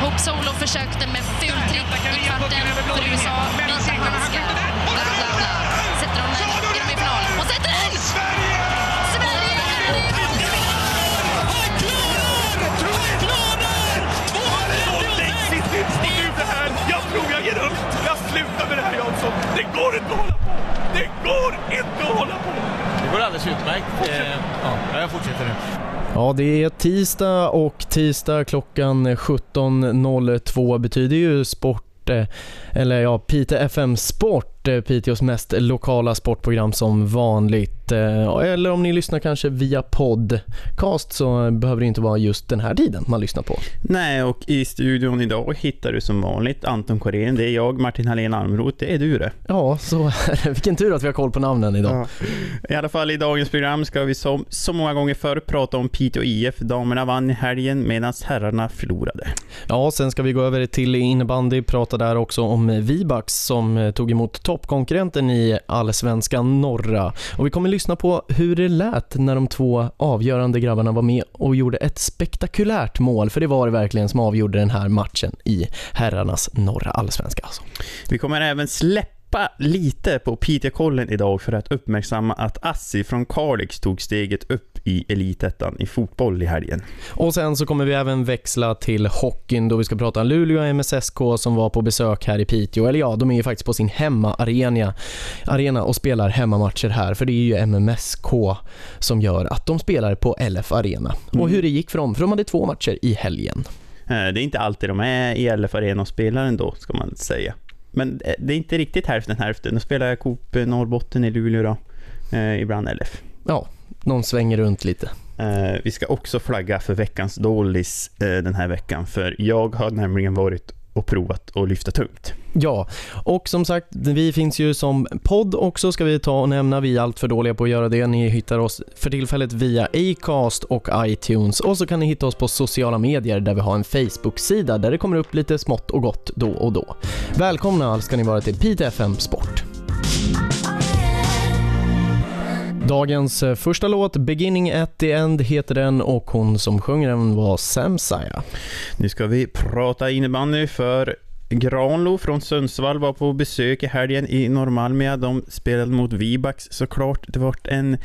Hope Solo försökte med fultrick i kvarten för USA. Vita handskar. Bla, bla, bla. Sätter hon den i semifinal. Och sätter den! Sverige! Sverige är i Jag tror jag ger upp. Jag slutar med det här Jansson. Det går inte att hålla på. Det går inte att hålla på. Det går alldeles utmärkt. Eh, ja, jag fortsätter nu. Ja, det är tisdag och tisdag klockan 17.02 betyder ju sport, eh, eller ja, Pite FM Sport, eh, Piteås mest lokala sportprogram som vanligt. Eh, Eller om ni lyssnar kanske via podcast så behöver det inte vara just den här tiden man lyssnar på. Nej, och i studion idag hittar du som vanligt Anton Korén. Det är jag, Martin Hallén Almroth. Det är du det. Ja, så är det. Vilken tur att vi har koll på namnen idag. Ja. I alla fall i dagens program ska vi som så många gånger förr prata om Piteå IF. Damerna vann i helgen medan herrarna förlorade. Ja, sen ska vi gå över till innebandy, prata där också om Vibax som eh, tog emot toppkonkurrenten i Allsvenskan norra. Och vi kommer lyssna på hur det lät när de två avgörande grabbarna var med och gjorde ett spektakulärt mål, för det var det verkligen som avgjorde den här matchen i herrarnas norra allsvenska. Alltså. Vi kommer även släppa lite på Piteå-kollen idag för att uppmärksamma att Assi från Kalix tog steget upp i elitettan i fotboll i helgen. Och sen så kommer vi även växla till hockeyn då vi ska prata Luleå MSSK som var på besök här i Piteå. Eller ja, de är ju faktiskt på sin hemmaarena arena och spelar hemmamatcher här för det är ju MMSK som gör att de spelar på LF Arena. Och Mm. hur det gick för dem, för de hade två matcher i helgen. Eh, Det är inte alltid de är i LF Arena och spelar ändå, ska man säga. Men eh, det är inte riktigt hälften hälften. De spelar Coop Norrbotten i Luleå då. Eh, ibland LF. Ja, de svänger runt lite. Eh, vi ska också flagga för veckans dålis eh, den här veckan. För jag har nämligen varit och provat att lyfta tungt. Ja, och som sagt, vi finns ju som podd också ska vi ta och nämna. Vi är allt för dåliga på att göra det. Ni hittar oss för tillfället via Acast och iTunes och så kan ni hitta oss på sociala medier där vi har en Facebook-sida där det kommer upp lite smått och gott då och då. Välkomna ska ni vara till Pite FM Sport. Dagens eh, första låt, Beginning at the End heter den och hon som sjunger den var Sam Saya. Nu ska vi prata innebandy för Granlo från Sundsvall var på besök i helgen i Norrmalmia. De spelade mot Vibax såklart. Det var en,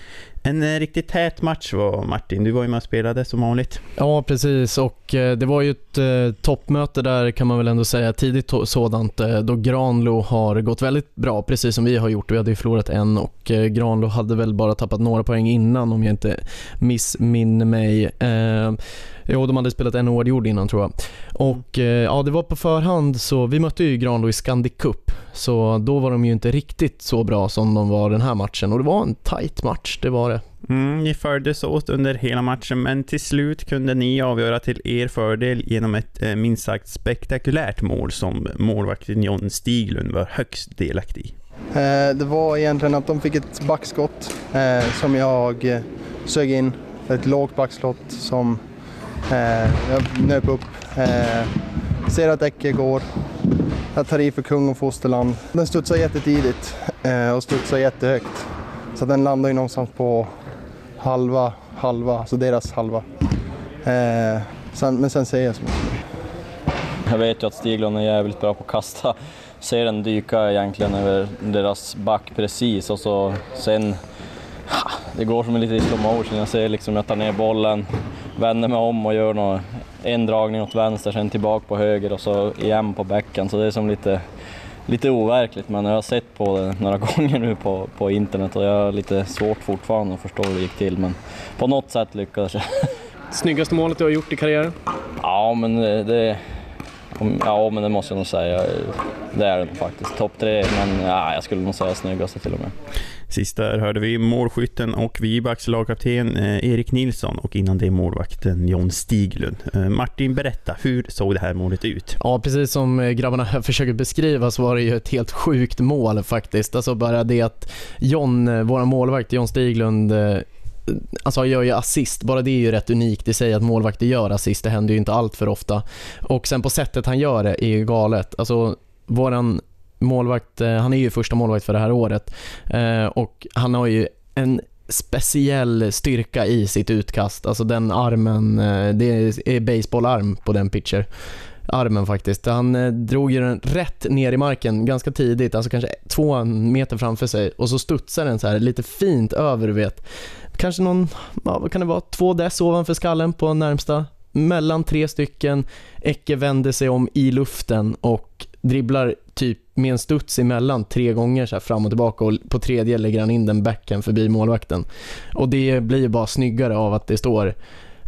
en riktigt tät match var Martin. Du var ju med och spelade som vanligt. Ja, precis. Och eh, det var ju ett eh, toppmöte där kan man väl ändå säga, tidigt sådant, eh, då Granlo har gått väldigt bra, precis som vi har gjort. Vi hade ju förlorat en och eh, Granlo hade väl bara tappat några poäng innan om jag inte missminner mig. Eh, jo, de hade spelat en oavgjord innan tror jag. Och eh, ja, det var på förhand så, vi mötte ju Granlo i Scandic Cup, så då var de ju inte riktigt så bra som de var den här matchen och det var en tight match, det var det. Mm, ni följdes åt under hela matchen, men till slut kunde ni avgöra till er fördel genom ett eh, minst sagt spektakulärt mål som målvakten John Stiglund var högst delaktig i. Eh, Det var egentligen att de fick ett backskott eh, som jag eh, sög in. Ett lågt backskott som Eh, jag nöp upp. Eh, ser att Ecke går. Jag tar i för kung och fosterland. Den studsar jättetidigt eh, och studsar jättehögt. Så den landar ju någonstans på halva, halva, alltså deras halva. Eh, sen, men sen ser jag så mycket. Jag vet ju att Stiglund är jävligt bra på att kasta. Ser den dyka egentligen över deras back precis och så sen... Det går som en lite i slow motion. Jag ser liksom jag tar ner bollen, vänder mig om och gör nå en dragning åt vänster, sen tillbaka på höger och så igen på bäcken. Så det är som lite, lite overkligt men jag har sett på det några gånger nu på, på internet och jag har lite svårt fortfarande att förstå hur det gick till men på något sätt lyckades jag. Snyggaste målet du har gjort i karriären? Ja, men det, ja, men det måste jag nog säga. Det är det nog faktiskt. Topp tre, men ja, jag skulle nog säga snyggaste till och med. Sist där hörde vi målskytten och Vibaks lagkapten eh, Erik Nilsson och innan det målvakten John Stiglund. Eh, Martin, berätta, hur såg det här målet ut? Ja, precis som eh, grabbarna försöker beskriva så var det ju ett helt sjukt mål faktiskt. Alltså bara det att John, våra målvakt John Stiglund, alltså han gör ju assist. Bara det är ju rätt unikt i sig att målvakter gör assist. Det händer ju inte allt för ofta. Och sen på sättet han gör det är ju galet. Alltså våran målvakt, eh, han är ju första målvakt för det här året eh, och han har ju en speciell styrka i sitt utkast. Alltså den armen, eh, det är baseballarm på den pitcher. Armen faktiskt. Han drog ju den rätt ner i marken ganska tidigt, alltså kanske två meter framför sig och så studsar den så här lite fint över, du vet. Kanske någon, ja, vad kan det vara, två dess ovanför skallen på närmsta. Mellan tre stycken, Ecke vänder sig om i luften och dribblar typ med en studs emellan tre gånger så här fram och tillbaka och på tredje lägger han in den backen förbi målvakten. Och det blir ju bara snyggare av att det står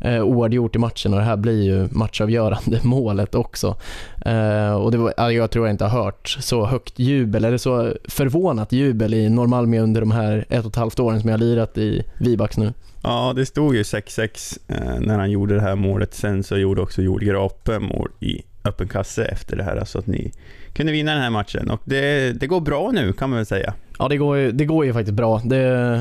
eh, oavgjort i matchen och det här blir ju matchavgörande målet också. Eh, och det var, jag tror jag inte har hört så högt jubel eller så förvånat jubel i Norrmalmö under de här ett och ett halvt åren som jag har lirat i Vibax nu. Ja, det stod ju 6-6 eh, när han gjorde det här målet. Sen så gjorde också Joel Grape mål i öppen kasse efter det här, så att ni kunde vinna den här matchen. Och det, det går bra nu kan man väl säga. Ja, det går ju, det går ju faktiskt bra. Det,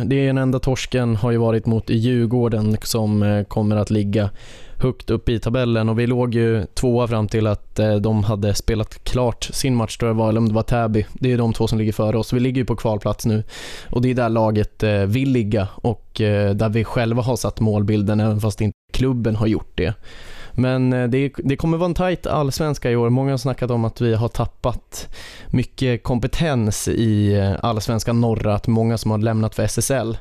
det är den enda torsken har ju varit mot Djurgården som eh, kommer att ligga högt upp i tabellen och vi låg ju tvåa fram till att eh, de hade spelat klart sin match tror jag var, eller om det var Täby. Det är de två som ligger före oss. Vi ligger ju på kvalplats nu och det är där laget eh, vill ligga och eh, där vi själva har satt målbilden även fast inte klubben har gjort det. Men det, det kommer vara en tajt allsvenska i år. Många har snackat om att vi har tappat mycket kompetens i allsvenska norra, att många som har lämnat för SSL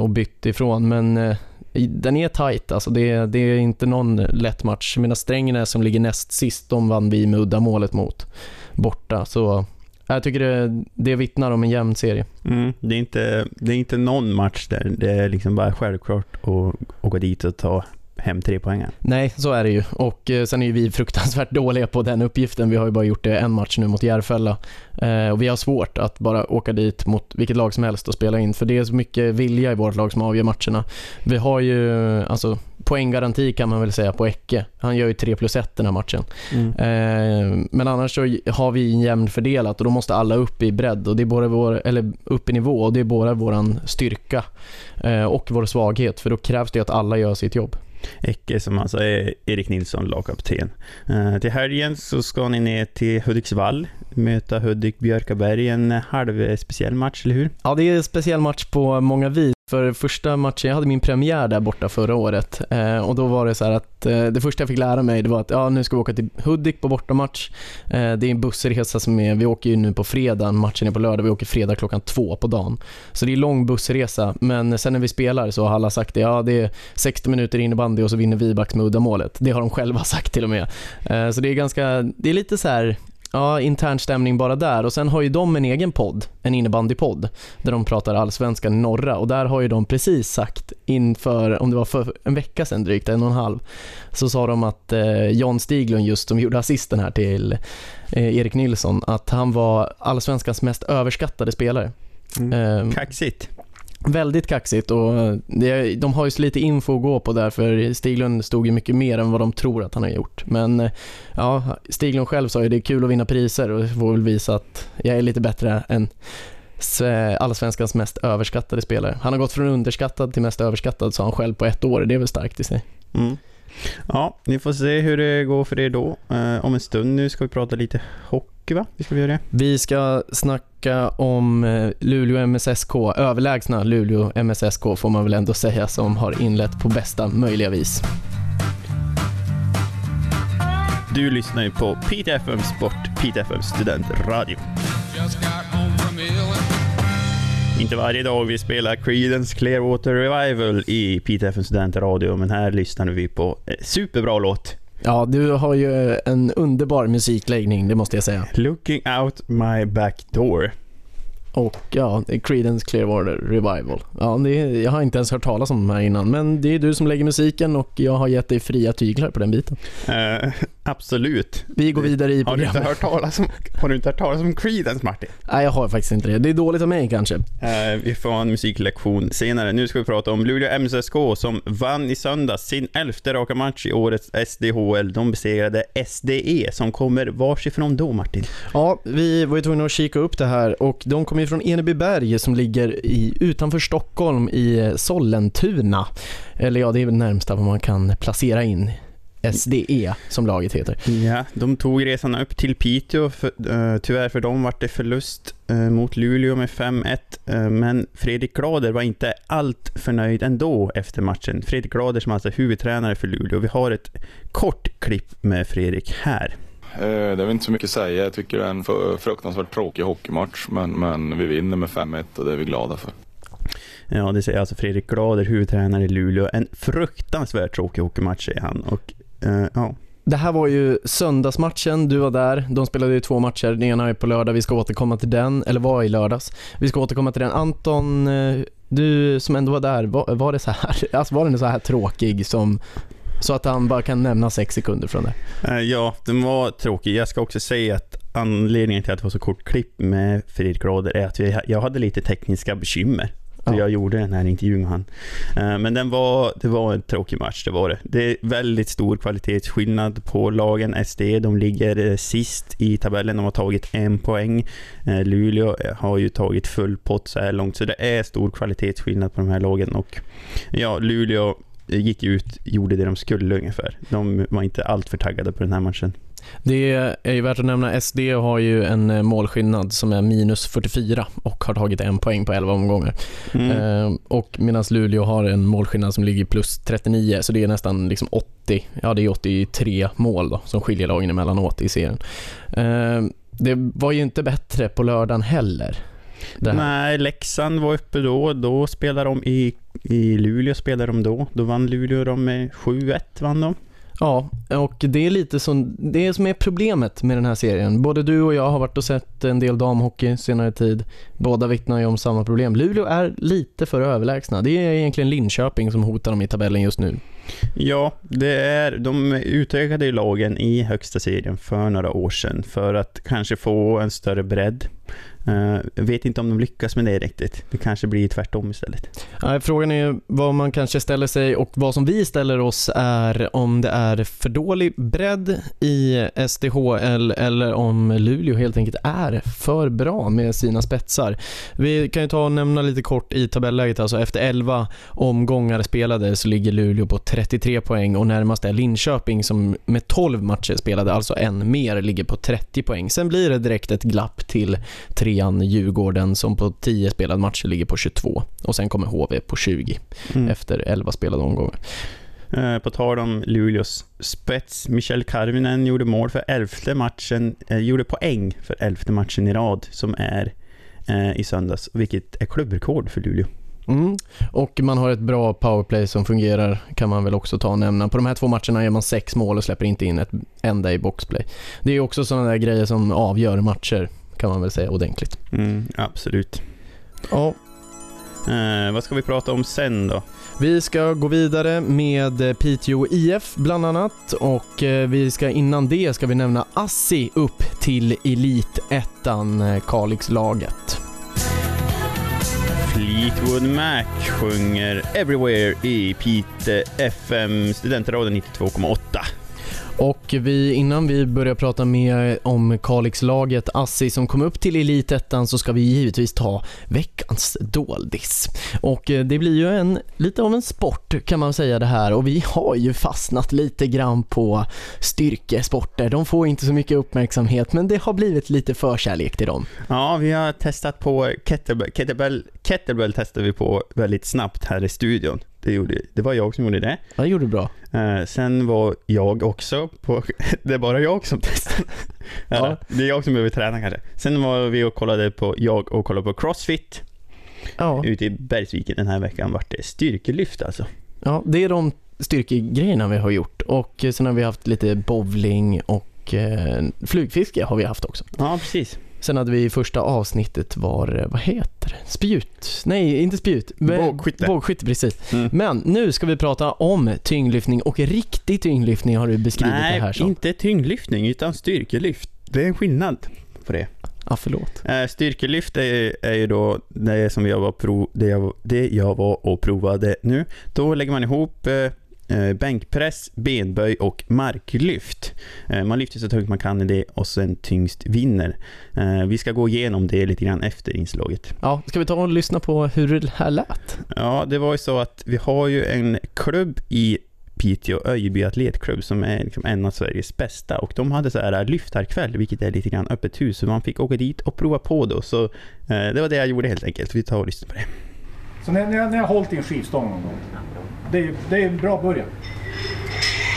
och bytt ifrån. Men den är tajt, alltså det, det är inte någon lätt match. Mina Strängnäs som ligger näst sist, de vann vi med uddamålet mot borta. Så jag tycker det, det vittnar om en jämn serie. Mm, det, är inte, det är inte någon match där det är liksom bara självklart att åka dit och ta hem tre poängen. Nej, så är det ju. Och eh, sen är ju vi fruktansvärt dåliga på den uppgiften. Vi har ju bara gjort det en match nu mot Järfälla. Eh, och vi har svårt att bara åka dit mot vilket lag som helst och spela in. För det är så mycket vilja i vårt lag som avgör matcherna. Vi har ju, alltså poänggaranti kan man väl säga på Ecke. Han gör ju 3 plus 1 den här matchen. Mm. Eh, men annars så har vi en jämn fördelat och då måste alla upp i bredd och det är både vår, eller upp i nivå och det är både våran styrka eh, och vår svaghet för då krävs det att alla gör sitt jobb. Ecke som alltså är Erik Nilsson, lagkapten. Uh, till helgen så ska ni ner till Hudiksvall, möta Hudik Björkaberg, en eh, halv speciell match, eller hur? Ja, det är en speciell match på många vis. För första matchen, jag hade min premiär där borta förra året eh, och då var det så att eh, det första jag fick lära mig det var att ja, nu ska vi åka till Hudik på bortamatch. Eh, det är en bussresa som är, vi åker ju nu på fredag, matchen är på lördag, vi åker fredag klockan två på dagen. Så det är lång bussresa, men sen när vi spelar så har alla sagt det, ja det är 60 minuter innebandy och så vinner vi Backs med uddamålet. Det har de själva sagt till och med. Eh, så det är ganska, det är lite så här Ja, intern stämning bara där och sen har ju de en egen podd, en innebandypodd, där de pratar allsvenskan norra och där har ju de precis sagt inför, om det var för en vecka sedan drygt, en och en halv, så sa de att eh, John Stiglund just som gjorde assisten här till eh, Erik Nilsson, att han var allsvenskans mest överskattade spelare. Mm. Eh, Kaxigt. Väldigt kaxigt och det, de har ju så lite info att gå på där för Stiglund stod ju mycket mer än vad de tror att han har gjort. Men eh, ja, Stiglund själv sa ju det är kul att vinna priser och får väl visa att jag är lite bättre än allsvenskans mest överskattade spelare. Han har gått från underskattad till mest överskattad sa han själv på ett år. Det är väl starkt i sig. Mm. Ja, ni får se hur det går för er då. Eh, om en stund nu ska vi prata lite hockey va? Vi ska göra det. Vi ska snacka om eh, Luleå MSSK, överlägsna Luleå MSSK får man väl ändå säga, som har inlett på bästa möjliga vis. Du lyssnar ju på PTFM Sport, PTFM Studentradio. Inte varje dag vi spelar Creedence Clearwater Revival i PTFN Studentradio, men här lyssnar vi på superbra låt. Ja, du har ju en underbar musikläggning, det måste jag säga. Looking out my back door. Och ja, Creedence Clearwater Revival. Ja, det, jag har inte ens hört talas om de här innan, men det är du som lägger musiken och jag har gett dig fria tyglar på den biten. Uh, absolut. Vi går vidare i programmet. Har du inte hört talas om, har du inte hört talas om Creedence, Martin? Nej, jag har faktiskt inte det. Det är dåligt av mig kanske. Uh, vi får en musiklektion senare. Nu ska vi prata om Luleå MSSK som vann i söndags sin elfte raka match i årets SDHL. De besegrade SDE som kommer varsifrån då, Martin? Ja, vi var ju tvungna att kika upp det här och de kommer från Enebyberg som ligger i, utanför Stockholm i Sollentuna. Eller ja, det är väl närmsta vad man kan placera in SDE som laget heter. Ja, de tog resan upp till Piteå. För, eh, tyvärr för dem vart det förlust eh, mot Luleå med 5-1. eh, men Fredrik Glader var inte allt förnöjd ändå efter matchen. Fredrik Glader som alltså är huvudtränare för Luleå. Vi har ett kort klipp med Fredrik här. Det är väl inte så mycket att säga. Jag tycker det är en för- fruktansvärt tråkig hockeymatch. Men, men vi vinner med 5-1 och det är vi glada för. Ja, det säger alltså Fredrik Glader, huvudtränare i Luleå. En fruktansvärt tråkig hockeymatch säger han. Och, eh, ja. Det här var ju söndagsmatchen, du var där. De spelade ju två matcher, den ena är på lördag, vi ska återkomma till den, eller var i lördags. Vi ska återkomma till den. Anton, eh, du som ändå var där, var, var det så här, alltså var den så här tråkig som, så att han bara kan nämna sex sekunder från det? Eh, Ja, den var tråkig. Jag ska också säga att anledningen till att det var så kort klipp med Fredrik Glader är att jag hade lite tekniska bekymmer. Ja. jag gjorde den här intervjun med han. Eh, men den var, det var en tråkig match, det var det. Det är väldigt stor kvalitetsskillnad på lagen. SD, de ligger eh, sist i tabellen, de har tagit en poäng. Eh, Luleå har ju tagit full pott så här långt, så det är stor kvalitetsskillnad på de här lagen. Och ja, Luleå gick ut, gjorde det de skulle ungefär. De var inte allt för taggade på den här matchen. Det är ju värt att nämna, SD har ju en eh, målskillnad som är minus 44 och har tagit en poäng på 11 omgångar. Mm. Eh, och medan Luleå har en målskillnad som ligger plus 39, så det är nästan liksom 80, ja det är 83 mål då, som skiljer lagen emellanåt i serien. Eh, det var ju inte bättre på lördagen heller. Nej, Leksand var uppe då. Då spelade de i, i Luleå. Spelade de då. Då vann Luleå de med 7-1. Vann de. Ja, och det är lite som, det som är problemet med den här serien. Både du och jag har varit och sett en del damhockey senare tid. Båda vittnar ju om samma problem. Luleå är lite för överlägsna. Det är egentligen Linköping som hotar dem i tabellen just nu. Ja, det är, de utökade ju lagen i högsta serien för några år sedan för att kanske få en större bredd. Jag vet inte om de lyckas med det riktigt. Det kanske blir tvärtom istället. Frågan är vad man kanske ställer sig och vad som vi ställer oss är om det är för dålig bredd i SDHL eller om Luleå helt enkelt är för bra med sina spetsar. Vi kan ju ta och nämna lite kort i tabelläget, alltså efter 11 omgångar spelade så ligger Luleå på 33 poäng och närmast är Linköping som med 12 matcher spelade, alltså en mer, ligger på 30 poäng. Sen blir det direkt ett glapp till trean Djurgården som på 10 spelade matcher ligger på 22 och sen kommer HV på 20 Mm. efter 11 spelade omgångar. Eh, På tal om Luleås spets, Michel Karvinen gjorde mål för elfte matchen, eh, gjorde poäng för elfte matchen i rad som är eh, i söndags, vilket är klubbrekord för Luleå. Mm. Och man har ett bra powerplay som fungerar kan man väl också ta och nämna. På de här två matcherna gör man sex mål och släpper inte in ett enda i boxplay. Det är också sådana där grejer som avgör matcher kan man väl säga ordentligt. Mm, absolut. Ja, Eh, vad ska vi prata om sen då? Vi ska gå vidare med Piteå IF bland annat och eh, vi ska innan det ska vi nämna Assi upp till Elitettan, eh, Kalixlaget. Fleetwood Mac sjunger Everywhere i Pite FM Studentradion 92,8. Och vi, innan vi börjar prata mer om Kalixlaget Assi som kom upp till Elitettan så ska vi givetvis ta veckans doldis. Och eh, det blir ju en, lite av en sport kan man säga det här och vi har ju fastnat lite grann på styrkesporter. De får inte så mycket uppmärksamhet men det har blivit lite förkärlek till dem. Ja, vi har testat på kettlebell. Kettlebell, kettlebell testade vi på väldigt snabbt här i studion. Det, gjorde, det var jag som gjorde det. Ja, det gjorde bra. Eh, sen var jag också på... Det är bara jag som testar. Ja. Det är jag som behöver träna kanske. Sen var vi och kollade på, jag och kollade på Crossfit Ja, ute i Bergsviken den här veckan. Vart det styrkelyft alltså. ja det är de styrkegrejerna vi har gjort och sen har vi haft lite bowling och eh, flugfiske har vi haft också. Ja, precis. Sen hade vi i första avsnittet var, eh, vad heter det? Spjut? Nej, inte spjut. Bågskytte. Bågskytte, precis. Mm. Men nu ska vi prata om tyngdlyftning och riktig tyngdlyftning har du beskrivit det här Nej, som. inte tyngdlyftning utan styrkelyft. Det är en skillnad på det. Ja, förlåt. Eh, styrkelyft är, är ju då det som jag var, prov, det jag, det jag var och provade nu. Då lägger man ihop eh, bänkpress, benböj och marklyft. Eh, man lyfter så tungt man kan i det och sen tyngst vinner. Eh, vi ska gå igenom det lite grann efter inslaget. Ja, ska vi ta och lyssna på hur det här lät? Ja, det var ju så att vi har ju en klubb i Piteå Öjeby Atletklubb som är liksom en av Sveriges bästa och de hade så här lyftarkväll vilket är lite grann öppet hus så man fick åka dit och prova på då så eh, det var det jag gjorde helt enkelt. Vi tar och lyssnar på det. Så när, när, när jag har hållit i en skivstång någon gång. Det är, det är en bra början.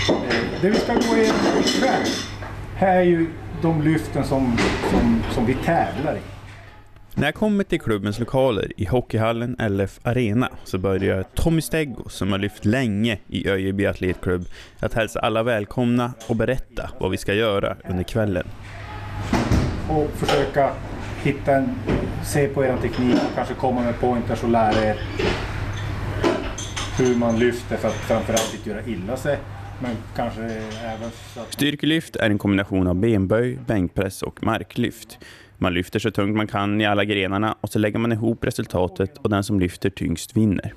Eh, Det vi ska gå igenom ikväll. Här är ju de lyften som, som, som vi tävlar i. När jag kommer till klubbens lokaler i hockeyhallen LF Arena så börjar Tommy Steggo som har lyft länge i Öjeby Atletklubb att hälsa alla välkomna och berätta vad vi ska göra under kvällen. Och försöka hitta en, se på er teknik och kanske komma med pointers och lära er hur man lyfter för att framförallt inte göra illa sig. Men kanske även så att Styrkelyft är en kombination av benböj, bänkpress och marklyft. Man lyfter så tungt man kan i alla grenarna och så lägger man ihop resultatet och den som lyfter tyngst vinner.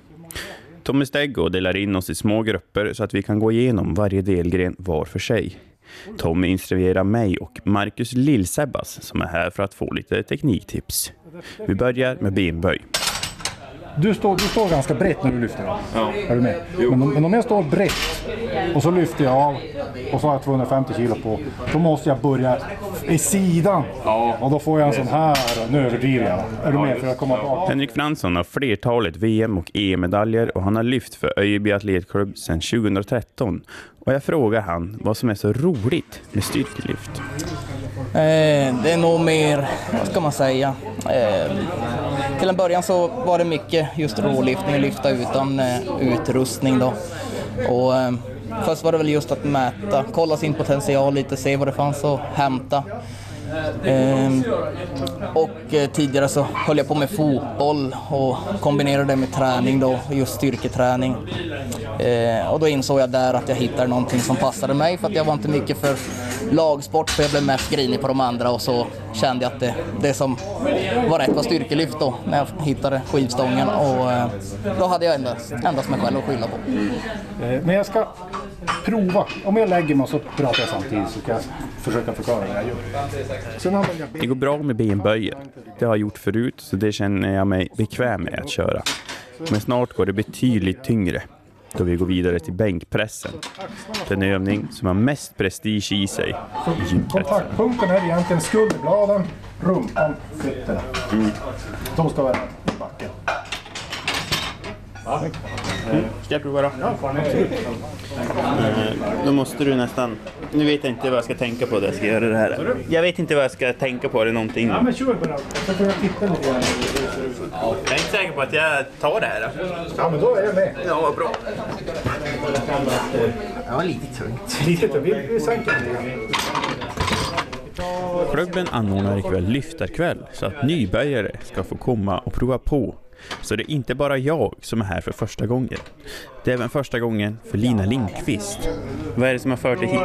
Tommy Steggo delar in oss i små grupper så att vi kan gå igenom varje delgren var för sig. Tommy instruerar mig och Marcus Lillsebbas som är här för att få lite tekniktips. Vi börjar med benböj. Du står, du står ganska brett när du lyfter va? Ja. Är du med? Men, om- men om jag står brett och så lyfter jag av och så har jag 250 kilo på. Då måste jag börja i sidan. Och då får jag en sån här. Nu överdriver jag. Är du med? För att komma bak. Henrik Fransson har flertalet VM och EM-medaljer och han har lyft för Öjeby Atletklubb sedan 2013. Och jag frågar han vad som är så roligt med styrkelyft. Eh, det är nog mer, vad ska man säga? Eh, till en början så var det mycket just rålyftning, lyfta utan eh, utrustning då. Och, eh, först var det väl just att mäta, kolla sin potential lite, se vad det fanns att hämta. Ehm, och eh, tidigare så höll jag på med fotboll och kombinerade det med träning då, just styrketräning. Eh, och då insåg jag där att jag hittade någonting som passade mig för att jag var inte mycket för lagsport för jag blev mest grinig på de andra och så kände jag att det, det som var rätt var styrkelyft då när jag hittade skivstången och eh, då hade jag endast, endast mig själv att skylla på. Eh, Men jag ska prova. Om jag lägger mig så pratar jag samtidigt så kan jag försöka förklara vad jag gör. Det går bra med benböjen. Det har jag gjort förut så det känner jag mig bekväm med att köra. Men snart går det betydligt tyngre då vi går vidare till bänkpressen. Den övning som har mest prestige i sig i. Kontaktpunkten är egentligen skulderbladen, rumpan, fötterna. De ska vara i backen. Ska jag prova då? Eh, Då måste du nästan... Nu vet jag inte vad jag ska tänka på när jag ska göra det här. Jag vet inte vad jag ska tänka på eller någonting. Ja, men kör bara. Får jag titta lite grann. Jag är inte säker på att jag tar det här. Då. Ja, men då är jag med. Ja, vad bra. Lite, vi, vi sänker lite. Klubben anordnar ikväll lyftarkväll så att nybörjare ska få komma och prova på. Så det är inte bara jag som är här för första gången. Det är även första gången för Lina Lindqvist. Vad är det som har fört dig hit?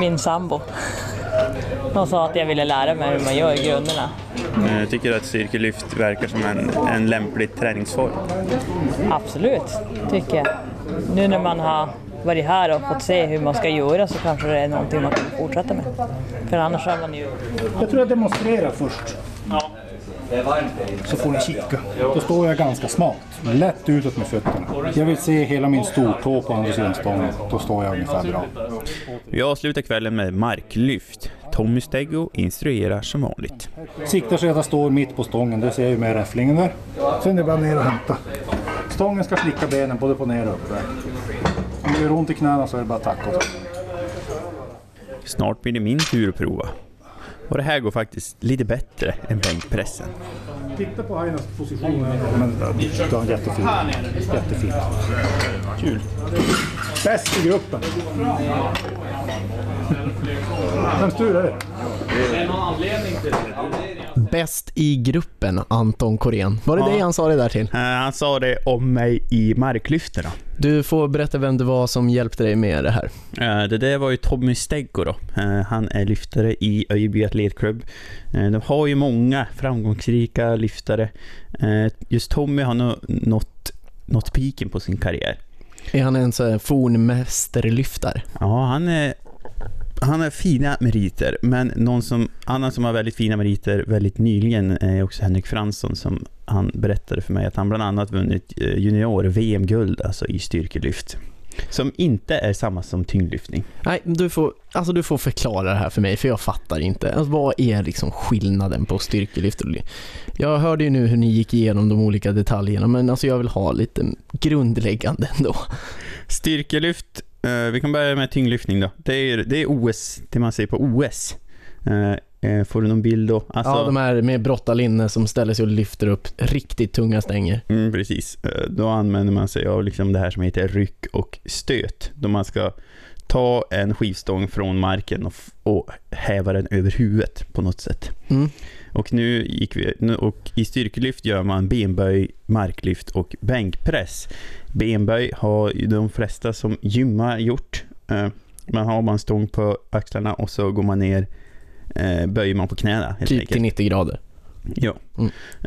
min sambo. De sa att jag ville lära mig hur man gör grunderna. Eh, Tycker du att styrkelyft verkar som en, en lämplig träningsform? Absolut, tycker jag. Nu när man har varit här och fått se hur man ska göra så kanske det är någonting man kan fortsätta med. För annars har man ju... Jag tror jag demonstrerar först. Så får ni kika. Då står jag ganska smalt. Lätt utåt med fötterna. Jag vill se hela min stortå på andra sidan stången. Då står jag ungefär bra. Vi avslutar kvällen med marklyft. Tommy Steggo instruerar som vanligt. Siktar så att jag står mitt på stången. Det ser jag ju med räfflingen där. Sen är det bara ner och hämta. Stången ska slicka benen både på ner och upp. där. Om det gör ont i knäna så är det bara att tacka åt. Snart blir det min tur att prova. Och det här går faktiskt lite bättre än bänkpressen. Titta på Hainas position. Men du har en jättefin. Jättefin. Kul. Bäst i gruppen. Vems tur är det? Bäst i gruppen, Anton Korén. Var det Ja. det han sa det där till? Eh, Han sa det om mig i marklyfterna. Du får berätta vem det var som hjälpte dig med det här. Eh, Det där var ju Tommy Steggo då. Eh, Han är lyftare i Öjeby Atletklubb. De har ju många framgångsrika lyftare. Just Tommy har nog nått, nått piken på sin karriär. Är han en sån fornmästerlyftare? Ja, han är, han har fina meriter, men någon som, annan som har väldigt fina meriter väldigt nyligen är också Henrik Fransson som han berättade för mig att han bland annat vunnit eh, junior-VM-guld alltså i styrkelyft. Som inte är samma som tyngdlyftning. Nej, du får, alltså du får förklara det här för mig för jag fattar inte. Alltså, vad är liksom skillnaden på styrkelyft och Jag hörde ju nu hur ni gick igenom de olika detaljerna men alltså jag vill ha lite grundläggande ändå. Styrkelyft, eh, vi kan börja med tyngdlyftning då. Det är, det är OS, det man säger på OS. Eh, eh, får du någon bild då? Alltså, Ja, de här med brottarlinne som ställer sig och lyfter upp riktigt tunga stänger. Mm, precis. Då använder man sig av liksom det här som heter ryck och stöt. Då man ska ta en skivstång från marken och, och häva den över huvudet på något sätt. Mm. Och nu gick vi, och i styrkelyft gör man benböj, marklyft och bänkpress. Benböj har ju de flesta som gymmar gjort. Eh, Man har en stång på axlarna och så går man ner, eh, böjer man på knäna helt Typ till 90 grader. Ja.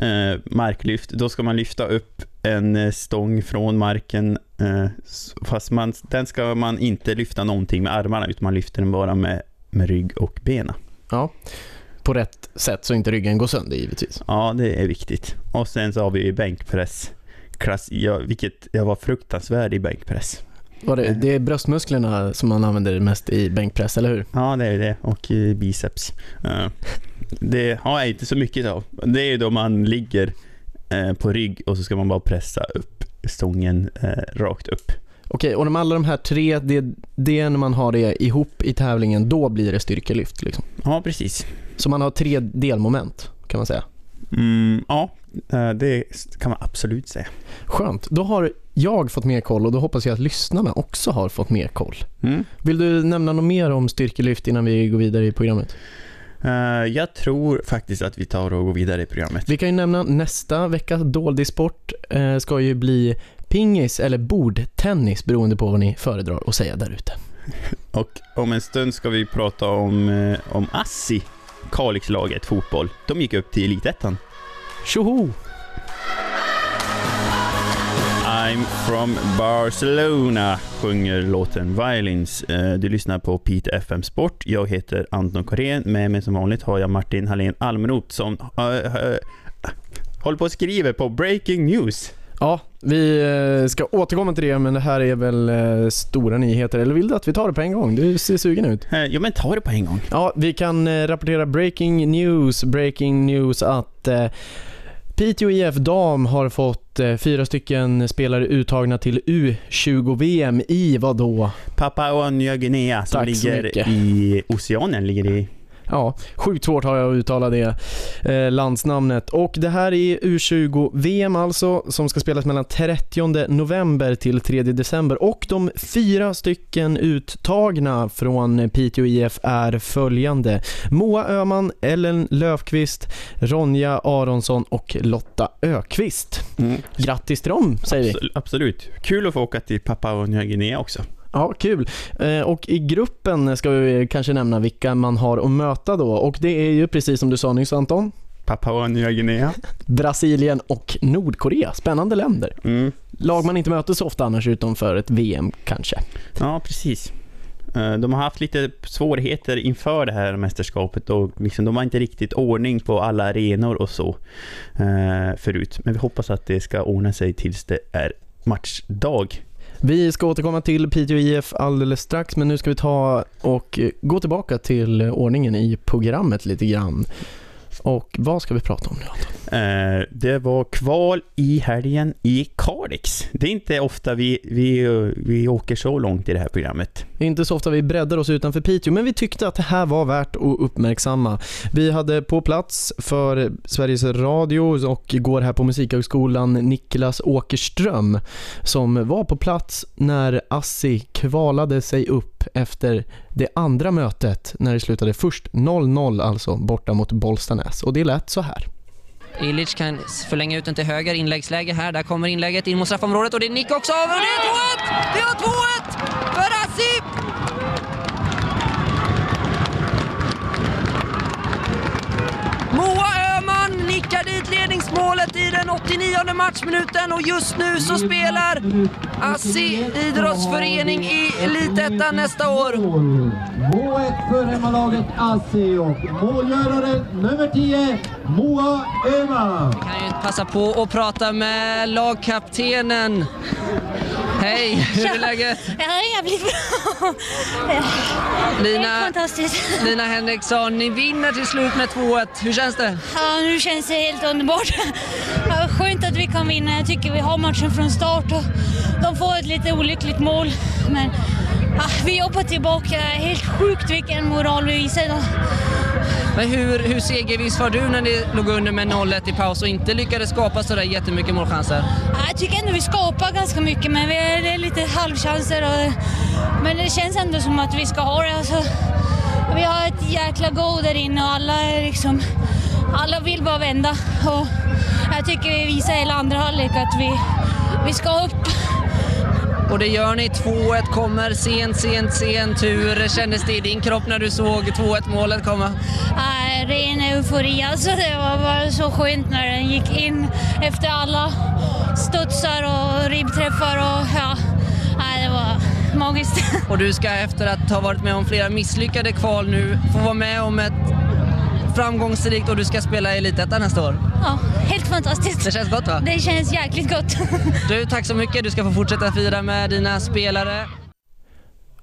Eh, marklyft, då ska man lyfta upp en stång från marken fast man, den ska man inte lyfta någonting med armarna utan man lyfter den bara med, med rygg och bena. Ja, på rätt sätt så inte ryggen går sönder givetvis. Ja, det är viktigt. Och sen så har vi bänkpress. Klass, ja, vilket jag var fruktansvärd i bänkpress. Var det, det är bröstmusklerna som man använder mest i bänkpress, eller hur? Ja, det är det. Och eh, biceps. Eh, det har jag inte så mycket av. Det är ju då man ligger eh, på rygg och så ska man bara pressa upp stången eh, rakt upp. Okej, och de alla de här tre, det, det är när man har det ihop i tävlingen, då blir det styrkelyft liksom. Ja, precis. Så man har tre delmoment, kan man säga. Mm, ja, eh, det kan man absolut säga. Skönt, då har jag fått mer koll och då hoppas jag att lyssnarna också har fått mer koll. Mm. Vill du nämna något mer om styrkelyft innan vi går vidare i programmet? Eh, jag tror faktiskt att vi tar och går vidare i programmet. Vi kan ju nämna nästa veckas Doldisport eh, ska ju bli pingis eller bordtennis beroende på vad ni föredrar att säga där ute. Och om en stund ska vi prata om, eh, om Assi, Kalixlaget fotboll. De gick upp till Elitettan. Tjoho! I'm from Barcelona, sjunger låten Violins. Eh, Du lyssnar på Pete FM Sport. Jag heter Anton Korén. Med mig som vanligt har jag Martin Hallén Almroth som äh, äh, håller på och skriver på Breaking News. Ja, vi eh, ska återkomma till det men det här är väl eh, stora nyheter. Eller vill du att vi tar det på en gång? Du ser sugen ut. Eh, Ja men ta det på en gång. Ja, vi kan rapportera breaking news. Breaking news att Piteå IF Dam har fått fyra stycken spelare uttagna till U20-VM i vad då? Papua Nya Guinea som ligger i Oceanen, ligger i Ja, sjukt svårt har jag att uttala det eh, landsnamnet. Och det här är U20-VM alltså, som ska spelas mellan 30 november till 3 december. Och de fyra stycken uttagna från Piteå IF är följande. Moa Öhman, Ellen Löfqvist, Ronja Aronsson och Lotta Ökvist. Grattis till dem, säger vi. Absol- Absolut. Kul att få åka till Papua Nya Guinea också. Ja, kul. Eh, Och i gruppen ska vi kanske nämna vilka man har att möta då. Och det är ju precis som du sa nyss Anton, Papua Nya Guinea. Brasilien och Nordkorea. Spännande länder. Mm. Lag man inte möter så ofta annars utom för ett VM kanske. Ja, precis. Eh, De har haft lite svårigheter inför det här mästerskapet och liksom, de har inte riktigt ordning på alla arenor och så eh, förut. Men vi hoppas att det ska ordna sig tills det är matchdag. Vi ska återkomma till Piteå IF alldeles strax men nu ska vi ta och gå tillbaka till ordningen i programmet lite grann. Och vad ska vi prata om nu Anton? Eh, Det var kval i helgen i Kalix. Det är inte ofta vi, vi, vi åker så långt i det här programmet. Det är inte så ofta vi breddar oss utanför Piteå, men vi tyckte att det här var värt att uppmärksamma. Vi hade på plats för Sveriges Radio och går här på Musikhögskolan Niklas Åkerström som var på plats när Assi kvalade sig upp efter det andra mötet när det slutade först 0-0 alltså borta mot Bollstanäs och det lät så här. Ilic kan förlänga ut den till höger, inläggsläge här. Där kommer inlägget in mot straffområdet och det är nick också av och det är 2-1! Det är 2-1 för Asip! Moa Öhman nickar dit ledningsmålet i den 89 matchminuten och just nu så spelar Assi idrottsförening i Elitettan nästa år. 2-1 för hemmalaget Assi och målgörare nummer 10, Moa Öhman. kan ju passa på att prata med lagkaptenen Hej, hur är läget? Ja, det är jävligt bra. Lina. Lina Henriksson, ni vinner till slut med 2-1. Hur känns det? Ja, nu känns det helt underbart. Skönt att vi kan vinna. Jag tycker vi har matchen från start och de får ett lite olyckligt mål. Men ja, vi jobbar tillbaka. Helt sjukt vilken moral vi visar idag. Men hur, hur segerviss var du när ni låg under med 0-1 i paus och inte lyckades skapa sådär jättemycket målchanser? Ja, Jag tycker ändå vi skapar ganska mycket men vi är, det är lite halvchanser. Och, men det känns ändå som att vi ska ha det. Alltså, vi har ett jäkla go där inne och alla är liksom... Alla vill bara vända. Och jag tycker vi visar hela andra halvlek att vi, vi ska upp. Och det gör ni. 2-1 kommer sent, sent, sent. Hur kändes det i din kropp när du såg 2-1 målet komma? Äh, ren eufori. Alltså, det var bara så skönt när den gick in efter alla studsar och ribbträffar. Och, ja, Nej, det var magiskt. Och du ska efter att ha varit med om flera misslyckade kval nu få vara med om ett framgångsrikt och du ska spela i Elitettan nästa år. Ja, helt fantastiskt. Det känns gott va? Det känns jäkligt gott. Du, tack så mycket. Du ska få fortsätta fira med dina spelare.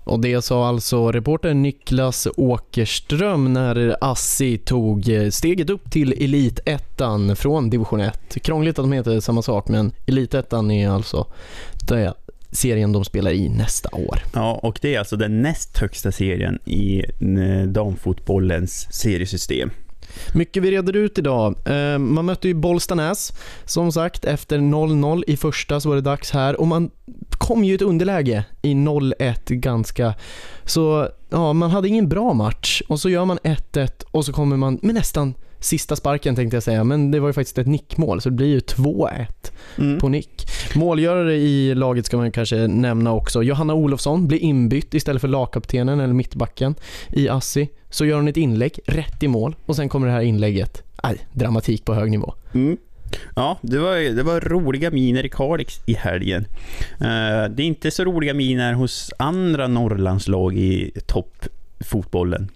Och det sa alltså reporter Niklas Åkerström när Assi tog eh, steget upp till Elitettan från division 1. Krångligt att de heter samma sak men Elitettan är alltså det serien de spelar i nästa år. Ja, och det är alltså den näst högsta serien i eh, damfotbollens seriesystem. Mycket vi reder ut idag. Eh, man mötte ju Bollstanäs, som sagt, efter 0-0 i första så var det dags här. Och man kom ju i ett underläge i 0-1 ganska. Så ja, man hade ingen bra match. Och så gör man 1-1 och så kommer man med nästan sista sparken tänkte jag säga, men det var ju faktiskt ett nickmål så det blir ju 2-1 på nick. Målgörare i laget ska man kanske nämna också. Johanna Olofsson blir inbytt istället för lagkaptenen eller mittbacken i Assi. Så gör hon ett inlägg rätt i mål och sen kommer det här inlägget. Aj, dramatik på hög nivå. Mm. Ja, det var, det var roliga miner i Kalix i helgen. Eh, det är inte så roliga miner hos andra Norrlandslag i toppfotbollen.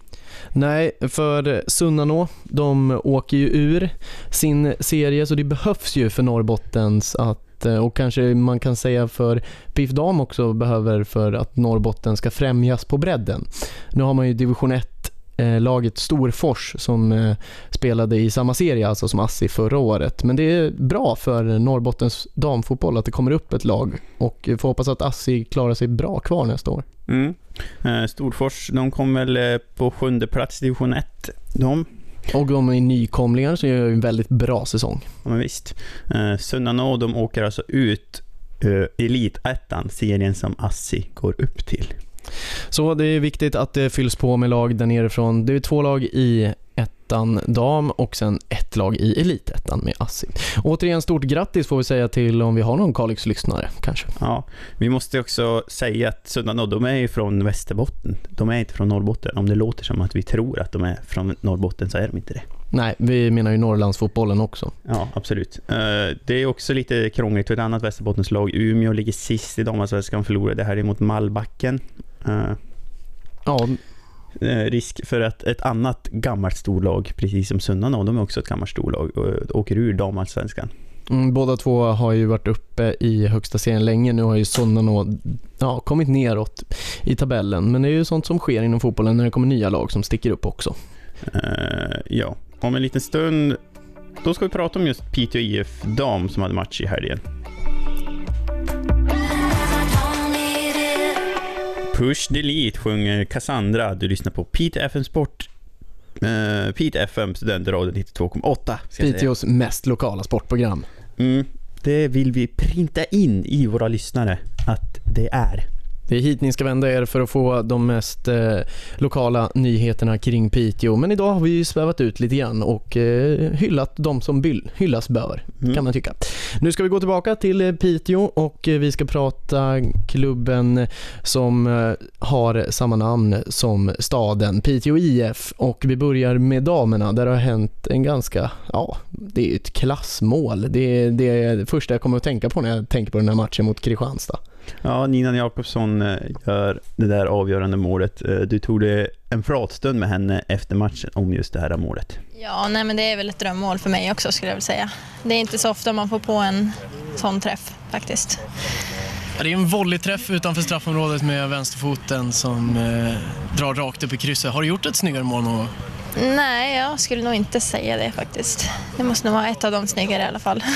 Nej, för Sunnanå, de åker ju ur sin serie så det behövs ju för Norrbottens att eh, och kanske man kan säga för PIF Dam också behöver för att Norrbotten ska främjas på bredden. Nu har man ju division 1 eh, laget Storfors som eh, spelade i samma serie alltså som Assi förra året. Men det är bra för Norrbottens damfotboll att det kommer upp ett lag och får hoppas att Assi klarar sig bra kvar nästa år. Mm. Eh, Storfors, de kom väl på sjunde plats i division 1. De. Och de är nykomlingar så gör en väldigt bra säsong. Ja, men visst. Eh, Sunnanå, de åker alltså ut eh, Elitettan, serien som Assi går upp till. Så det är viktigt att det fylls på med lag där nerifrån. Det är två lag i ettan dam och sen ett lag i elitettan med Assi. Återigen stort grattis får vi säga till om vi har någon Kalix-lyssnare kanske. Ja, vi måste också säga att Sunnanå, de är ju från Västerbotten. De är inte från Norrbotten. Om det låter som att vi tror att de är från Norrbotten så är de inte det. Nej, vi menar ju Norrlandsfotbollen också. Ja, absolut. Eh, Det är också lite krångligt för ett annat Västerbottenslag. Umeå ligger sist i damallsvenskan och förlorade här mot Mallbacken. Ja, eh, Risk för att ett annat gammalt storlag, precis som Sunnanå, de är också ett gammalt storlag, och åker ur damallsvenskan. Mm, båda två har ju varit uppe i högsta serien länge. Nu har ju Sunnanå ja, kommit neråt i tabellen. Men det är ju sånt som sker inom fotbollen när det kommer nya lag som sticker upp också. Eh, ja, om en liten stund då ska vi prata om just Piteå IF dam som hade match i helgen. Push Delete sjunger Cassandra. Du lyssnar på Piteå FM Sport. Uh, Piteå FM Studentradion 92,8. ska jag säga. Piteås mest lokala sportprogram. Mm, det vill vi printa in i våra lyssnare att det är. Det är hit ni ska vända er för att få de mest eh, lokala nyheterna kring Piteå. Men idag har vi ju svävat ut lite grann och eh, hyllat de som byll, hyllas bör, kan man tycka. Nu ska vi gå tillbaka till eh, Piteå och eh, vi ska prata klubben som eh, har samma namn som staden, Piteå IF. Och vi börjar med damerna där det har hänt en ganska, ja, det är ett klassmål. Det, är det första jag kommer att tänka på när jag tänker på den här matchen mot Kristianstad. Ja, Nina Jakobsson eh, gör det där avgörande målet. Eh, Du tog det en pratstund med henne efter matchen om just det här målet. Ja, nej, men det är väl ett drömmål för mig också skulle jag vilja säga. Det är inte så ofta man får på en sån träff faktiskt. Det är en volleyträff utanför straffområdet med vänsterfoten som eh, drar rakt upp i krysset. Har du gjort ett snyggare mål någon gång? Nej, jag skulle nog inte säga det faktiskt. Det måste nog vara ett av de snyggare i alla fall.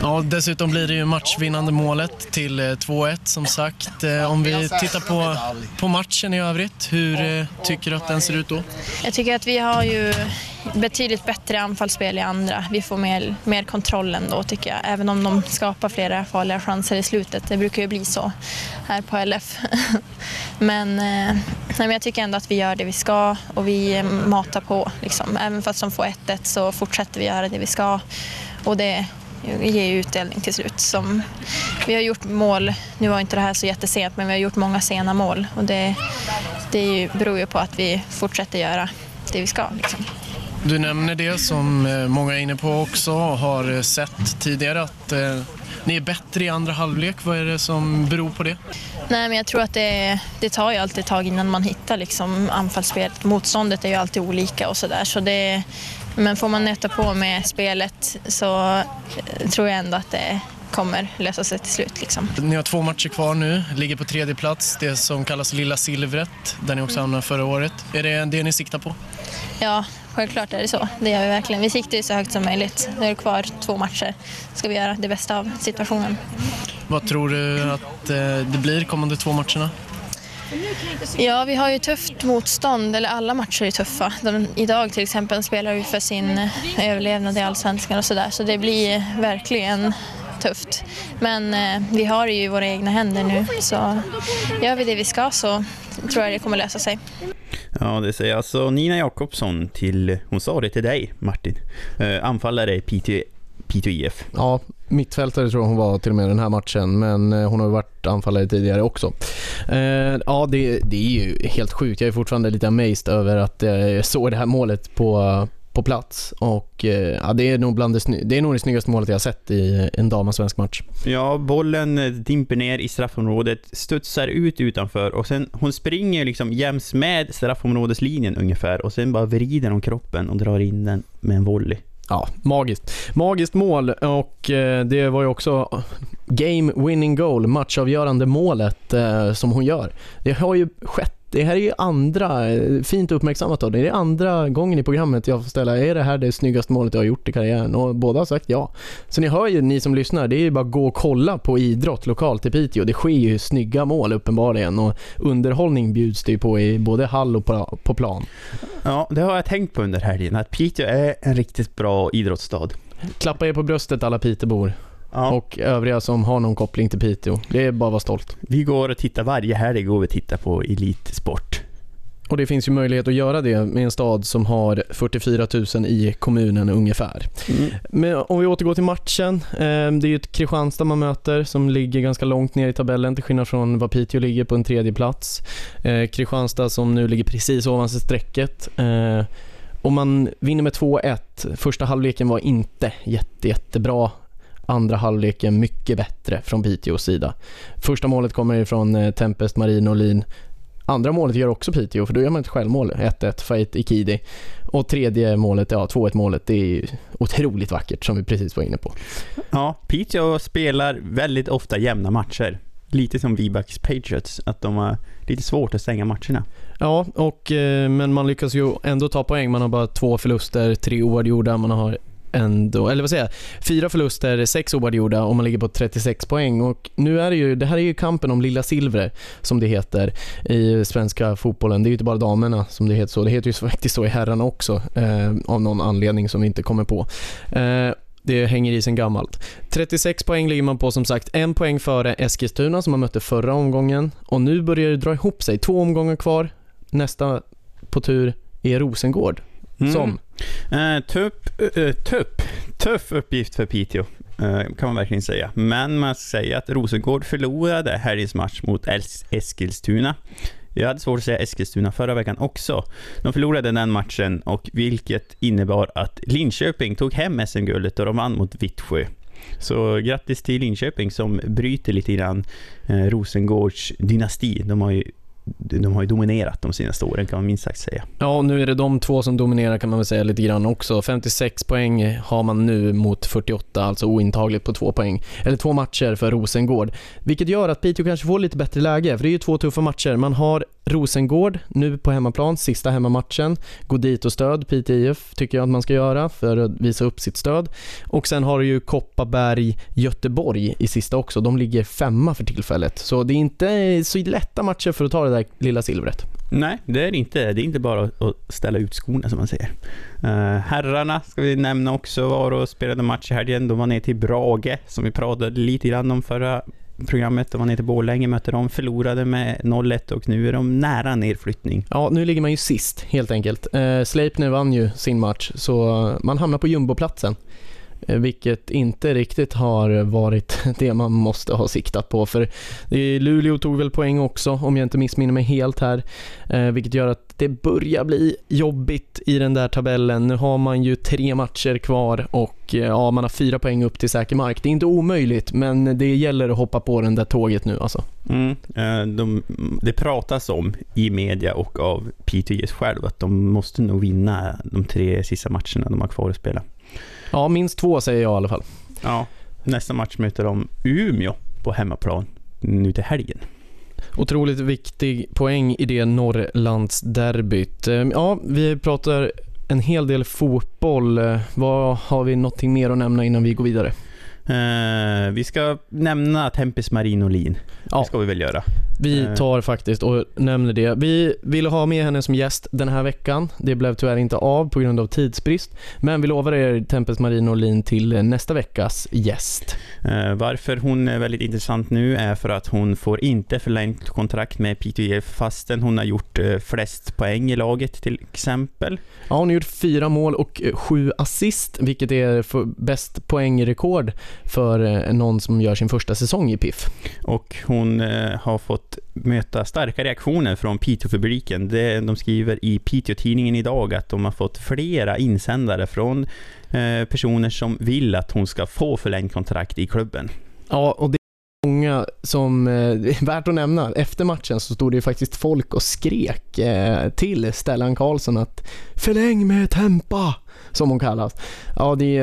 Ja, dessutom blir det ju matchvinnande målet till eh, 2-1 som sagt. Eh, Om vi tittar på, på matchen i övrigt, hur eh, tycker du att den ser ut då? Jag tycker att vi har ju betydligt bättre anfallsspel i andra. Vi får mer, mer kontroll ändå tycker jag. Även om de skapar flera farliga chanser i slutet. Det brukar ju bli så här på LF. men, eh, nej, men jag tycker ändå att vi gör det vi ska och vi eh, matar på. Liksom. Även fast de får 1-1 så fortsätter vi göra det vi ska. Och det ger ju utdelning till slut. Som, vi har gjort mål, nu var inte det här så jättesent, men vi har gjort många sena mål. Och det, det beror ju på att vi fortsätter göra det vi ska. Liksom. Du nämner det som eh, många är inne på också och har eh, sett tidigare att eh, ni är bättre i andra halvlek. Vad är det som beror på det? Nej, men jag tror att det, det tar ju alltid ett tag innan man hittar liksom anfallsspelet. Motståndet är ju alltid olika och sådär. Så det, men får man nöta på med spelet så tror jag ändå att det kommer lösa sig till slut. Liksom. Ni har två matcher kvar nu, ligger på tredje plats, det som kallas Lilla Silvret, där ni också hamnade förra året. Är det det ni siktar på? Ja, självklart är det så. Det gör vi verkligen. Vi siktar ju så högt som möjligt. Nu är det kvar två matcher. Ska vi göra det bästa av situationen. Vad tror du att eh, det blir kommande två matcherna? Ja, vi har ju tufft motstånd, eller alla matcher är tuffa. De, idag till exempel spelar vi för sin eh, överlevnad i Allsvenskan och sådär, så det blir verkligen tufft. Men eh, vi har det ju i våra egna händer nu, så gör vi det vi ska så tror jag det kommer lösa sig. Ja, det säger alltså Nina Jakobsson till, hon sa det till dig Martin, eh, anfallare i Piteå, Piteå IF. Ja, mittfältare tror jag hon var till och med den här matchen, men eh, hon har ju varit anfallare tidigare också. Eh, ja, det, det är ju helt sjukt. Jag är fortfarande lite amazed över att eh, jag såg det här målet på, på plats och eh, ja, det är nog bland det, det är nog det snyggaste målet jag har sett i en damallsvensk match. Ja, bollen eh, dimper ner i straffområdet, studsar ut utanför och sen hon springer liksom jäms med straffområdeslinjen ungefär och sen bara vrider hon kroppen och drar in den med en volley. Ja, magiskt. Magiskt mål och eh, det var ju också game winning goal, matchavgörande målet som hon gör. Det har ju skett det här är ju andra, fint uppmärksammat då, det är andra gången i programmet jag får ställa, är det här det snyggaste målet jag har gjort i karriären? Och båda har sagt ja. Så ni hör ju, ni som lyssnar, det är ju bara att gå och kolla på idrott lokalt i Piteå. Det sker ju snygga mål uppenbarligen och underhållning bjuds det ju på i både hall och på, på plan. Ja, det har jag tänkt på under helgen, att Piteå är en riktigt bra idrottsstad. Klappa er på bröstet alla Pitebor. Och övriga som har någon koppling till Piteå. Det är bara att vara stolt. Vi går och tittar varje helg, går vi och tittar på elitsport. Och det finns ju möjlighet att göra det med en stad som har 44 000 i kommunen ungefär. Men om vi återgår till matchen. Eh, det är ju ett Kristianstad man möter som ligger ganska långt ner i tabellen till skillnad från vad Piteå ligger på en tredje plats. Eh, Kristianstad som nu ligger precis ovanför strecket. Eh, och man vinner med 2-1. Första halvleken var inte jätte, jättebra. Andra halvleken mycket bättre från Piteås sida. Första målet kommer ifrån eh, Tempest Marin Olin. Andra målet gör också Piteå, för då gör man ett självmål, 1-1, Fait Ikidi. Och tredje målet, ja 2-1 målet, det är otroligt vackert som vi precis var inne på. Ja, Piteå spelar väldigt ofta jämna matcher. Lite som Vibax Patriots, att de har lite svårt att stänga matcherna. Ja, och, eh, men man lyckas ju ändå ta poäng. Man har bara två förluster, tre oavgjorda. Man har ändå, eller vad säger jag, fyra förluster, sex oavgjorda och man ligger på 36 poäng. Och nu är det ju, det här är ju kampen om lilla silver som det heter i svenska fotbollen. Det är ju inte bara damerna som det heter så. Det heter ju faktiskt så i herrarna också eh, av någon anledning som vi inte kommer på. Eh, det hänger i sen gammalt. 36 poäng ligger man på som sagt, en poäng före Eskilstuna som man mötte förra omgången och nu börjar det dra ihop sig. Två omgångar kvar. Nästa på tur är Rosengård. Som? Eh, tuff, eh, tuff, tuff uppgift för Piteå, eh, kan man verkligen säga. Men man ska säga att Rosengård förlorade helgens match mot Es- Eskilstuna. Jag hade svårt att säga Eskilstuna förra veckan också. De förlorade den matchen, och vilket innebar att Linköping tog hem SM-guldet och de vann mot Vittsjö. Så grattis till Linköping som bryter lite grann eh, Rosengårds dynasti. De har ju de har ju dominerat de senaste åren kan man minst sagt säga. Ja, nu är det de två som dominerar kan man väl säga lite grann också. 56 poäng har man nu mot 48, alltså ointagligt på två poäng. Eller två matcher för Rosengård. Vilket gör att Piteå kanske får lite bättre läge, för det är ju två tuffa matcher. Man har Rosengård nu på hemmaplan, sista hemmamatchen. Gå dit och stöd Piteå IF tycker jag att man ska göra för att visa upp sitt stöd. Och sen har du ju Kopparberg, Göteborg i sista också. De ligger femma för tillfället. Så det är inte så lätta matcher för att ta det där lilla silvret. Nej, det är det inte. Det är inte bara att ställa ut skorna som man säger. Uh, herrarna ska vi nämna också var och spelade match i helgen. De var ner till Brage, som vi pratade lite grann om förra programmet. De var ner till Borlänge, mötte dem, förlorade med 0-1 och nu är de nära nedflyttning. Ja, nu ligger man ju sist helt enkelt. Uh, Sleipner vann ju sin match, så man hamnar på jumboplatsen. Eh, vilket inte riktigt har varit det man måste ha siktat på. För Luleå tog väl poäng också, om jag inte missminner mig helt här. Eh, vilket gör att det börjar bli jobbigt i den där tabellen. Nu har man ju tre matcher kvar och eh, ja, man har fyra poäng upp till säker mark. Det är inte omöjligt, men det gäller att hoppa på den där tåget nu alltså. Mm, de, det pratas om i media och av Peter själv att de måste nog vinna de tre sista matcherna de har kvar att spela. Ja, minst två säger jag i alla fall. Ja, nästa match möter de Umeå på hemmaplan nu till helgen. Otroligt viktig poäng i det Norrlandsderbyt. Eh, ja, vi pratar en hel del fotboll. Eh, vad Har vi någonting mer att nämna innan vi går vidare? Uh, vi ska nämna Tempis Marinolin. Ja. Det ska vi väl göra. Vi eh. tar faktiskt och nämner det. Vi ville ha med henne som gäst den här veckan. Det blev tyvärr inte av på grund av tidsbrist. Men vi lovar er Tempest Marinolin till nästa veckas gäst. Uh, varför hon är väldigt intressant nu är för att hon får inte förlängt kontrakt med PTF fastän hon har gjort uh, flest poäng i laget till exempel. Ja, hon har gjort fyra mål och sju assist, vilket är bäst poängrekord för någon som gör sin första säsong i PIF. Och hon eh, har fått möta starka reaktioner från Piteå-publiken. De skriver i Piteå-tidningen idag att de har fått flera insändare från eh, personer som vill att hon ska få förlängt kontrakt i klubben. Ja, och det många som, eh, värt att nämna, efter matchen så stod det ju faktiskt folk och skrek eh, till Stellan Karlsson att förläng med tempa, som hon kallas. Ja, det,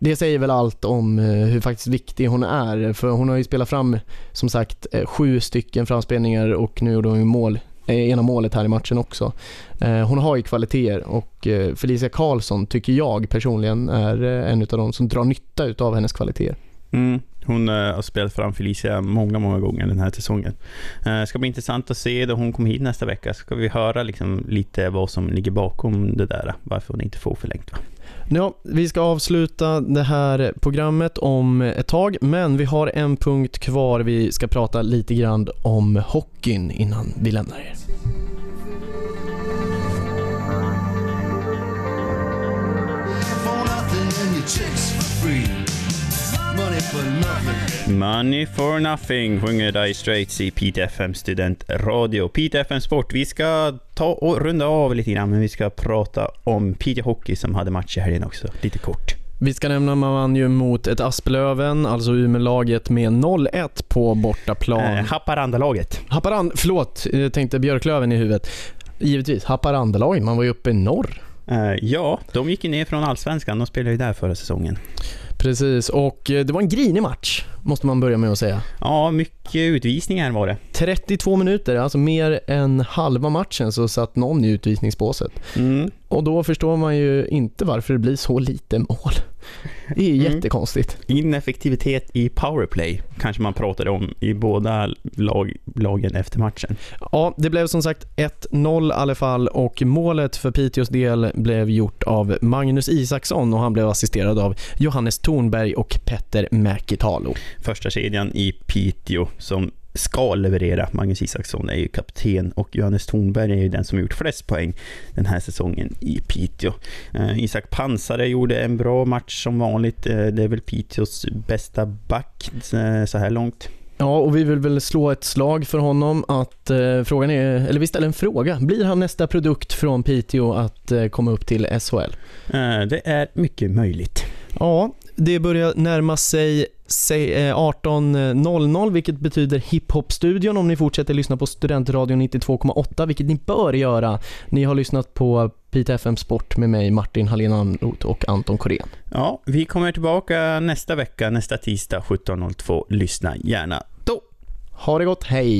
det säger väl allt om eh, hur faktiskt viktig hon är, för hon har ju spelat fram, som sagt, eh, sju stycken framspelningar och nu gjorde hon ju mål eh, ena målet här i matchen också. Hon har ju kvaliteter och Felicia Karlsson tycker jag personligen är en av de som drar nytta av hennes kvaliteter. Mm. Hon uh, har spelat fram Felicia många, många gånger den här säsongen. Det uh, ska bli intressant att se då hon kommer hit nästa vecka. Ska vi höra liksom lite vad som ligger bakom det där, varför hon inte får förlängt. Va? Ja, vi ska avsluta det här programmet om ett tag, men vi har en punkt kvar. Vi ska prata lite grann om hockeyn innan vi lämnar er. chicks Money for nothing. Sjunger Dire Straits i Pete FM studentradio. Pete FM Sport. Vi ska ta och runda av lite grann, men vi ska prata om Piteå Hockey som hade match i helgen också, lite kort. Vi ska nämna man vann ju mot ett Asplöven, alltså Umeå-laget med 0-1 på bortaplan. Eh, Haparanda-laget. Haparand, förlåt, jag tänkte Björklöven i huvudet. Givetvis, Haparanda-laget, man var ju uppe i norr. Uh, ja, de gick ju ner från Allsvenskan, de spelade ju där förra säsongen. Precis, och eh, det var en grinig match, måste man börja med att säga. Ja, mycket utvisningar var det. 32 minuter, alltså mer än halva matchen så satt någon i utvisningsbåset. Mm. Och då förstår man ju inte varför det blir så lite mål. Det är mm. jättekonstigt. Ineffektivitet i powerplay kanske man pratade om i båda lag, lagen efter matchen. Ja, det blev som sagt 1-0 i alla fall och målet för Piteås del blev gjort av Magnus Isaksson och han blev assisterad av Johannes Thornberg och Petter Mäkitalo. Första kedjan i Piteå som ska leverera. Magnus Isaksson är ju kapten och Johannes Thornberg är ju den som gjort flest poäng den här säsongen i Piteå. Uh, Isak Pansare gjorde en bra match som vanligt. Uh, det är väl Piteås bästa back uh, så här långt. Ja, och vi vill väl slå ett slag för honom att eh, frågan är, eller vi ställer en fråga. Blir han nästa produkt från Piteå att eh, komma upp till SHL? Eh, det är mycket möjligt. Ja, det börjar närma sig eh, 18.00 vilket betyder hiphop-studion om ni fortsätter lyssna på Studentradion 92,8 vilket ni bör göra. Ni har lyssnat på Pite FM Sport med mig Martin Hallén Amroth och Anton Korén. Ja, vi kommer tillbaka nästa vecka, nästa tisdag 17.02. Lyssna gärna då. Ha det gott, hej!